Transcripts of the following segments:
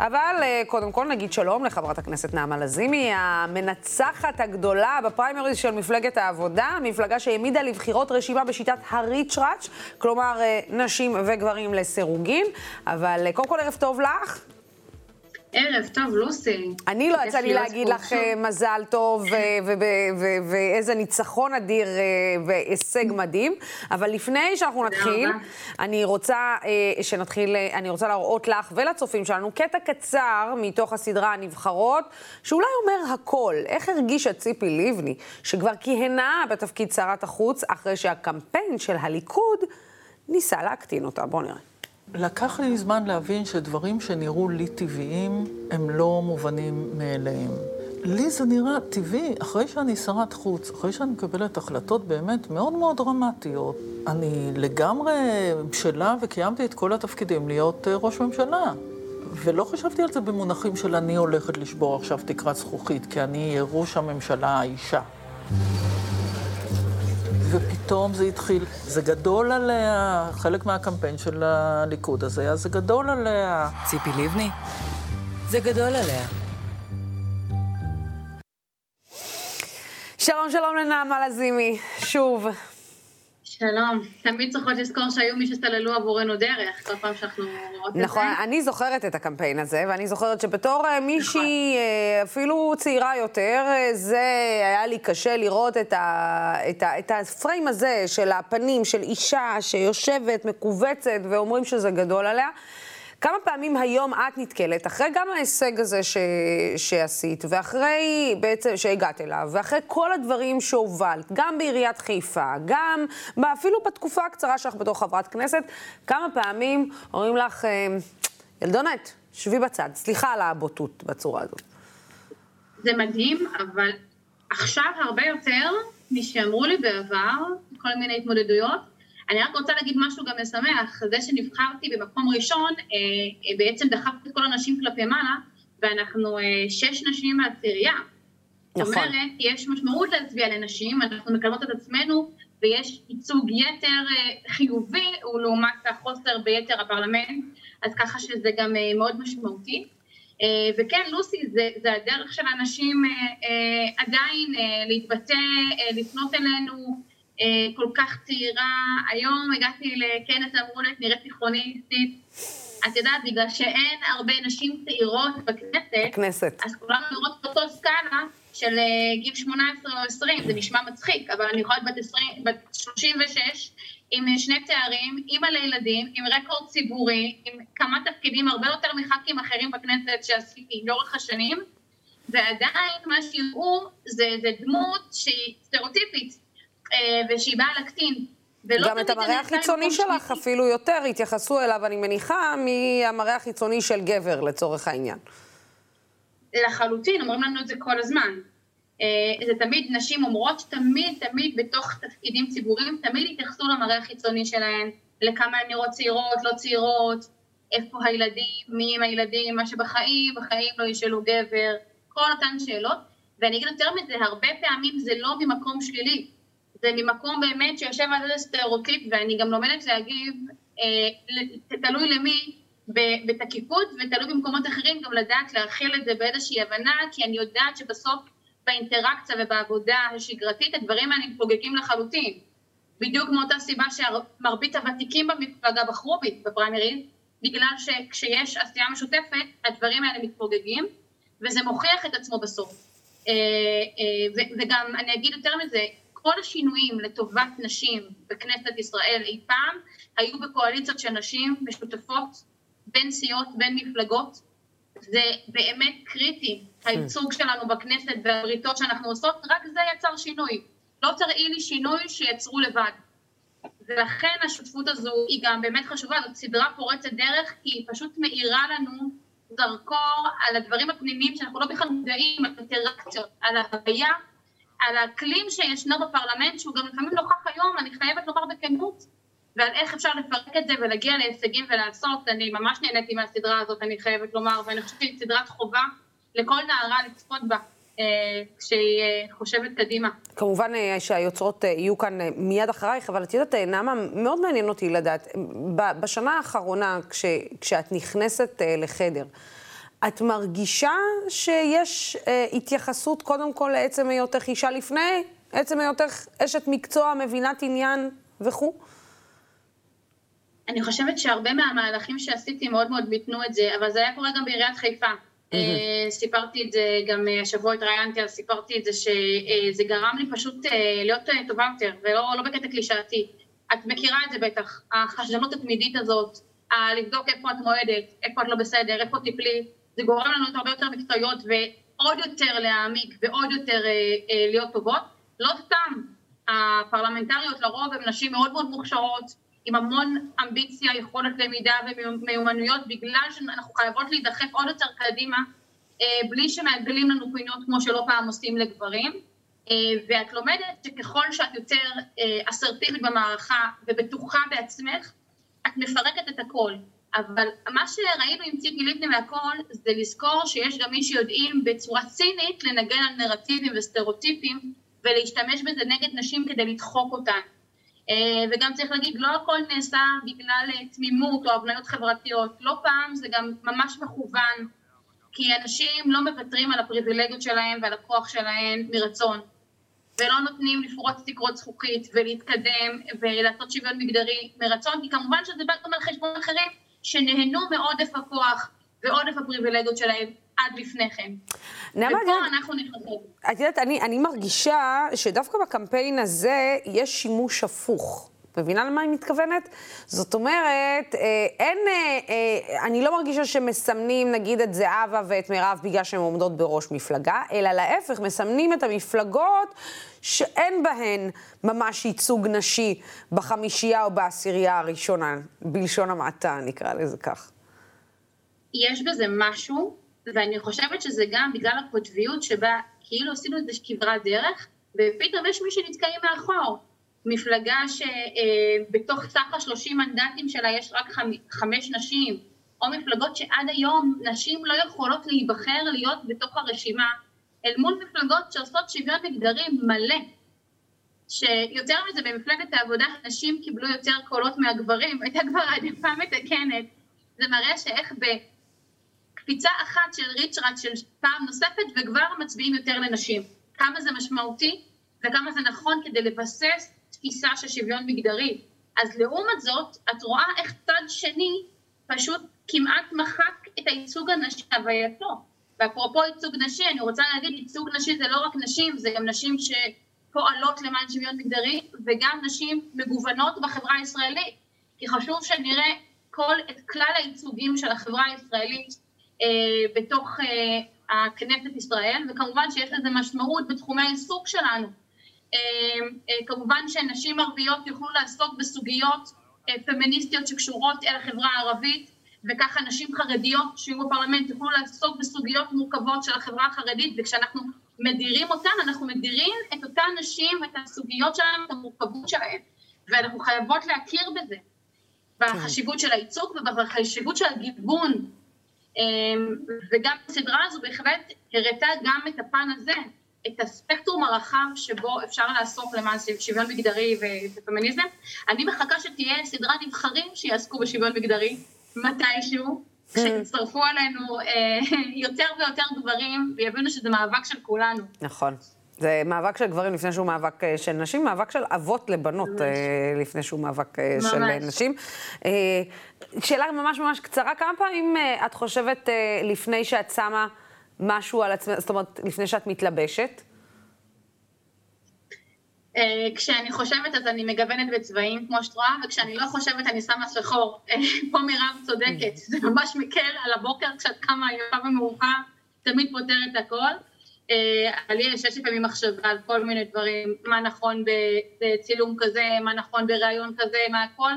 אבל אה, קודם כל נגיד שלום לחברת הכנסת נעמה לזימי, המנצחת הגדולה בפריימריז של מפלגת העבודה, מפלגה שהעמידה לבחירות רשימה בשיטת הריצ'ראץ', כלומר אה, נשים וגברים לסירוגין. אבל אה, קודם כל ערב טוב לך. ערב טוב, לוסי. אני לא יצא לי להגיד לך אה, מזל טוב ואיזה ניצחון אדיר אה, והישג מדהים, אבל לפני שאנחנו נתחיל, אני רוצה אה, שנתחיל, אני רוצה להראות לך ולצופים שלנו קטע קצר מתוך הסדרה הנבחרות, שאולי אומר הכל. איך הרגישה ציפי לבני, שכבר כיהנה בתפקיד שרת החוץ, אחרי שהקמפיין של הליכוד ניסה להקטין אותה. בואו נראה. לקח לי זמן להבין שדברים שנראו לי טבעיים הם לא מובנים מאליהם. לי זה נראה טבעי, אחרי שאני שרת חוץ, אחרי שאני מקבלת החלטות באמת מאוד מאוד דרמטיות, אני לגמרי בשלה וקיימתי את כל התפקידים להיות אה, ראש ממשלה. ולא חשבתי על זה במונחים של אני הולכת לשבור עכשיו תקרת זכוכית, כי אני אהיה ראש הממשלה האישה. ופתאום זה התחיל. זה גדול עליה, חלק מהקמפיין של הליכוד הזה היה זה גדול עליה. ציפי לבני? זה גדול עליה. שלום, שלום לנעמה לזימי, שוב. שלום. תמיד צריכות לזכור שהיו מי שסללו עבורנו דרך, כל פעם שאנחנו רואות את זה. נכון, אני זוכרת את הקמפיין הזה, ואני זוכרת שבתור אה, מישהי נכון. אה, אפילו צעירה יותר, אה, זה היה לי קשה לראות את, ה, את, ה, את הפריים הזה של הפנים של אישה שיושבת, מכווצת, ואומרים שזה גדול עליה. כמה פעמים היום את נתקלת, אחרי גם ההישג הזה ש... שעשית, ואחרי בעצם שהגעת אליו, ואחרי כל הדברים שהובלת, גם בעיריית חיפה, גם אפילו בתקופה הקצרה שלך בתור חברת כנסת, כמה פעמים אומרים לך, אה, ילדונת, שבי בצד, סליחה על הבוטות בצורה הזאת. זה מדהים, אבל עכשיו הרבה יותר משאמרו לי בעבר, כל מיני התמודדויות, אני רק רוצה להגיד משהו גם משמח, זה שנבחרתי במקום ראשון, אה, אה, בעצם דחפתי את כל הנשים כלפי מעלה, ואנחנו אה, שש נשים מהצעירייה. נכון. זאת אומרת, יש משמעות להצביע לנשים, אנחנו מקדמות את עצמנו, ויש ייצוג יתר חיובי, ולעומת החוסר ביתר הפרלמנט, אז ככה שזה גם מאוד משמעותי. וכן, לוסי, זה, זה הדרך של אנשים עדיין להתבטא, לפנות אלינו, כל כך צעירה, היום הגעתי לכנס, אמרו לי, את נראית תיכוניסטית. את יודעת, בגלל שאין הרבה נשים צעירות בכנסת, בכנסת. אז כולנו נראות באותו סקאלה של אה, גיל 18 או 20, זה נשמע מצחיק, אבל אני יכולה להיות בת, בת 36, עם שני תארים, אימא לילדים, עם רקורד ציבורי, עם כמה תפקידים הרבה יותר מח"כים אחרים בכנסת שעשיתי לאורך השנים, ועדיין מה שיראו זה, זה דמות שהיא סטריאוטיפית, אה, ושהיא באה להקטין. גם את המראה החיצוני שלך. אפילו יותר התייחסו אליו, אני מניחה, מהמראה החיצוני של גבר, לצורך העניין. לחלוטין, אומרים לנו את זה כל הזמן. אה, זה תמיד, נשים אומרות תמיד, תמיד בתוך תפקידים ציבוריים, תמיד התייחסו למראה החיצוני שלהן, לכמה הן נראות צעירות, לא צעירות, איפה הילדים, מי עם הילדים, מה שבחיים, בחיים לא ישאלו גבר, כל אותן שאלות. ואני אגיד יותר מזה, הרבה פעמים זה לא ממקום שלילי. זה ממקום באמת שיושב על איזה סטריאוטיפ, ואני גם לומדת להגיב, אה, תלוי למי, בתקיפות, ותלוי במקומות אחרים גם לדעת להכיל את זה באיזושהי הבנה, כי אני יודעת שבסוף באינטראקציה ובעבודה השגרתית הדברים האלה מתפוגגים לחלוטין. בדיוק מאותה סיבה שמרבית הוותיקים במפלגה בחרו בי בפריימריז, בגלל שכשיש עשייה משותפת הדברים האלה מתפוגגים, וזה מוכיח את עצמו בסוף. אה, אה, וגם אני אגיד יותר מזה, כל השינויים לטובת נשים בכנסת ישראל אי פעם היו בקואליציות של נשים משותפות בין סיעות, בין מפלגות. זה באמת קריטי, הייצוג שלנו בכנסת והבריתות שאנחנו עושות, רק זה יצר שינוי. לא תראי לי שינוי שיצרו לבד. ולכן השותפות הזו היא גם באמת חשובה, זאת סדרה פורצת דרך, כי היא פשוט מאירה לנו זרקור על הדברים הפנימיים שאנחנו לא בכלל מודעים, על אינטראקציות, על ההוויה על האקלים שישנו בפרלמנט, שהוא גם לפעמים נוכח היום, אני חייבת לומר בכנות, ועל איך אפשר לפרק את זה ולהגיע להישגים ולעשות. אני ממש נהניתי מהסדרה הזאת, אני חייבת לומר, ואני חושבת שהיא סדרת חובה לכל נערה לצפות בה. אה, כשהיא אה, חושבת קדימה. כמובן אה, שהיוצרות יהיו כאן מיד אחרייך, אבל את יודעת, נעמה, מאוד מעניין אותי לדעת, בשנה האחרונה, כש, כשאת נכנסת לחדר, את מרגישה שיש אה, התייחסות קודם כל לעצם היותך אישה לפני, עצם היותך אשת מקצוע, מבינת עניין וכו'? אני חושבת שהרבה מהמהלכים שעשיתי מאוד מאוד ביטנו את זה, אבל זה היה קורה גם בעיריית חיפה. Mm-hmm. סיפרתי את זה, גם אה, השבוע התראיינתי, אז סיפרתי את זה, שזה גרם לי פשוט להיות טובה יותר, ולא לא בקטע קלישאתי. את מכירה את זה בטח, החשדנות התמידית הזאת, לבדוק איפה את מועדת, איפה את לא בסדר, איפה טיפלי, זה גורם לנו הרבה יותר מקצועיות ועוד יותר להעמיק ועוד יותר אה, אה, להיות טובות. לא סתם, הפרלמנטריות לרוב הן נשים מאוד מאוד מוכשרות, עם המון אמביציה, יכולת למידה ומיומנויות, בגלל שאנחנו חייבות להידחף עוד יותר קדימה, אה, בלי שמעגלים לנו פינות כמו שלא פעם עושים לגברים. אה, ואת לומדת שככל שאת יותר אה, אסרטיבית במערכה ובטוחה בעצמך, את מפרקת את הכל. אבל מה שראינו עם ציפי לבני והכל, זה לזכור שיש גם מי שיודעים בצורה צינית לנגן על נרטיבים וסטריאוטיפים, ולהשתמש בזה נגד נשים כדי לדחוק אותן. אה, וגם צריך להגיד, לא הכל נעשה בגלל אה, תמימות או הבניות חברתיות, לא פעם זה גם ממש מכוון, כי אנשים לא מוותרים על הפריבילגיות שלהם ועל הכוח שלהם מרצון. ולא נותנים לפרוץ תקרות זכוכית ולהתקדם ולעשות שוויון מגדרי מרצון, כי כמובן שזה בא גם על חשבון אחרים שנהנו מעודף הכוח ועודף הפריבילגיות שלהם עד לפני כן. נעמה, ופה את אנחנו נכנסים. את יודעת, אני, אני מרגישה שדווקא בקמפיין הזה יש שימוש הפוך. מבינה למה אני מתכוונת? זאת אומרת, אה, אין, אה, אה, אני לא מרגישה שמסמנים נגיד את זהבה ואת מירב בגלל שהן עומדות בראש מפלגה, אלא להפך, מסמנים את המפלגות שאין בהן ממש ייצוג נשי בחמישייה או בעשירייה הראשונה, בלשון המעטה, נקרא לזה כך. יש בזה משהו, ואני חושבת שזה גם בגלל הקוטביות שבה כאילו עשינו איזה כברת דרך, ופתאום יש מי שנתקעים מאחור. מפלגה שבתוך סך השלושים מנדטים שלה יש רק חמש נשים, או מפלגות שעד היום נשים לא יכולות להיבחר להיות בתוך הרשימה, אל מול מפלגות שעושות שוויון מגדרי מלא, שיותר מזה במפלגת העבודה נשים קיבלו יותר קולות מהגברים, הייתה כבר העדפה מתקנת, זה מראה שאיך בקפיצה אחת של ריצ'רד של פעם נוספת וכבר מצביעים יותר לנשים, כמה זה משמעותי וכמה זה נכון כדי לבסס תפיסה של שוויון מגדרי. אז לעומת זאת, את רואה איך צד שני פשוט כמעט מחק את הייצוג הנשי הווייתו. ואפרופו ייצוג נשי, אני רוצה להגיד, ייצוג נשי זה לא רק נשים, זה גם נשים שפועלות למען שוויון מגדרי, וגם נשים מגוונות בחברה הישראלית. כי חשוב שנראה כל, את כלל הייצוגים של החברה הישראלית אה, בתוך אה, הכנסת ישראל, וכמובן שיש לזה משמעות בתחומי העיסוק שלנו. אה, אה, כמובן שנשים ערביות יוכלו לעסוק בסוגיות אה, פמיניסטיות שקשורות אל החברה הערבית, וככה נשים חרדיות שיהיו בפרלמנט יוכלו לעסוק בסוגיות מורכבות של החברה החרדית, וכשאנחנו מדירים אותן, אנחנו מדירים את אותן נשים, את הסוגיות שלהן, את המורכבות שלהן, ואנחנו חייבות להכיר בזה, בחשיבות של הייצוג ובחשיבות של הגיוון, וגם הסדרה הזו בהחלט הראתה גם את הפן הזה, את הספקטרום הרחב שבו אפשר לעסוק למען שוויון מגדרי ופמיניזם. אני מחכה שתהיה סדרת נבחרים שיעסקו בשוויון מגדרי מתישהו, כשיצטרפו עלינו אה, יותר ויותר גברים ויבינו שזה מאבק של כולנו. נכון. זה מאבק של גברים לפני שהוא מאבק אה, של נשים, מאבק של אבות לבנות ממש. אה, לפני שהוא מאבק ממש. של נשים. שאלה ממש ממש קצרה, כמה פעמים את חושבת לפני שאת שמה... משהו על עצמך, זאת אומרת, לפני שאת מתלבשת? אה, כשאני חושבת אז אני מגוונת בצבעים, כמו שאת רואה, וכשאני לא חושבת אני שמה שחור. אה, פה מירב צודקת, זה ממש מקל על הבוקר כשאת קמה יפה ומאוחר, תמיד פותר את הכל. אה, לי יש שש פעמים מחשבה על כל מיני דברים, מה נכון בצילום כזה, מה נכון בריאיון כזה, מה הכל,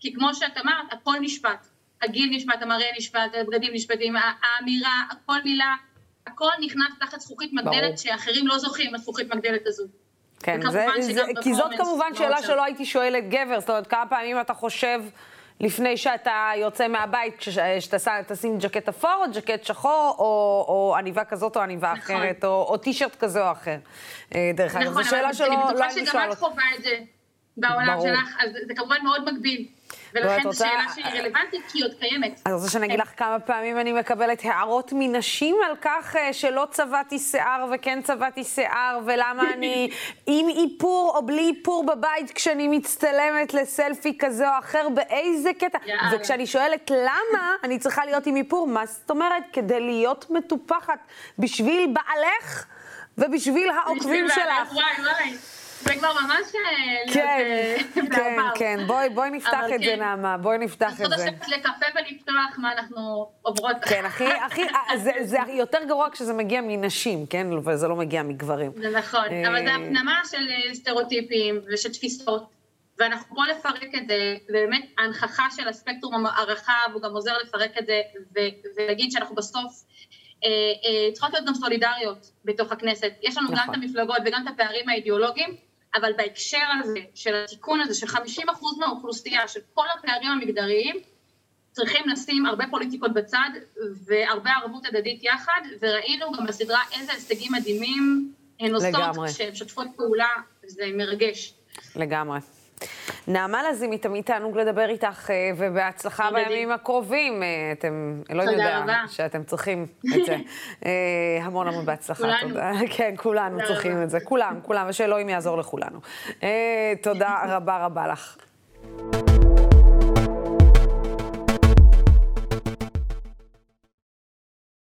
כי כמו שאת אמרת, הכל נשפט. הגיל נשפט, המראה נשפט, הבגדים נשפטים, האמירה, כל מילה הכל נכנס תחת זכוכית מגדלת שאחרים לא זוכים לזכוכית מגדלת הזו. כן, זה, זה, כי זאת כמובן שאלה שלא הייתי שואלת גבר, זאת אומרת, כמה פעמים אתה חושב לפני שאתה יוצא מהבית, שתשים ג'קט אפור או ג'קט שחור, או, או עניבה כזאת או עניבה נכון. אחרת, או, או טישרט כזה או אחר. אה, דרך אגב, נכון, זו שאלה שלא לא הייתי שואלת. אני בטוחה שגם את חווה את זה בעולם ברור. שלך, אז זה כמובן מאוד מגביל. ולכן זו שאלה שהיא רלוונטית, כי היא עוד קיימת. אני רוצה שאני אגיד לך כמה פעמים אני מקבלת הערות מנשים על כך אה, שלא צבעתי שיער וכן צבעתי שיער, ולמה אני עם איפור או בלי איפור בבית כשאני מצטלמת לסלפי כזה או אחר, באיזה קטע. וכשאני שואלת למה אני צריכה להיות עם איפור, מה זאת אומרת? כדי להיות מטופחת בשביל בעלך ובשביל העוקבים שלך. וואי, וואי. זה כבר ממש אה, כן, כן, כן, בואי, בואי נפתח את זה, כן. נעמה, בואי נפתח את זה. אז לשבת לקפה ולפתוח מה אנחנו עוברות. כן, הכי, הכי, אה, זה יותר גרוע כשזה מגיע מנשים, כן? וזה לא מגיע מגברים. זה נכון, אבל זה הפנמה של סטריאוטיפים ושל תפיסות. ואנחנו פה לפרק את זה, ובאמת ההנכחה של הספקטרום הרחב, הוא גם עוזר לפרק את זה, ולהגיד שאנחנו בסוף אה, אה, צריכות להיות גם סולידריות בתוך הכנסת. יש לנו נכון. גם את המפלגות וגם את הפערים האידיאולוגיים, אבל בהקשר הזה, של התיקון הזה, של 50% מהאוכלוסייה, של כל הפערים המגדריים, צריכים לשים הרבה פוליטיקות בצד והרבה ערבות הדדית יחד, וראינו גם בסדרה איזה הישגים מדהימים הן עושות, כשהן משתפות פעולה, זה מרגש. לגמרי. נעמה לזימי, תמיד תענוג לדבר איתך, אה, ובהצלחה בימים הקרובים. אה, אתם, אלוהים יודע רבה. שאתם צריכים את זה. אה, המון המון בהצלחה. כולנו. תודה. כן, כולנו צריכים רבה. את זה. כולם, כולם, ושאלוהים יעזור לכולנו. תודה רבה רבה לך.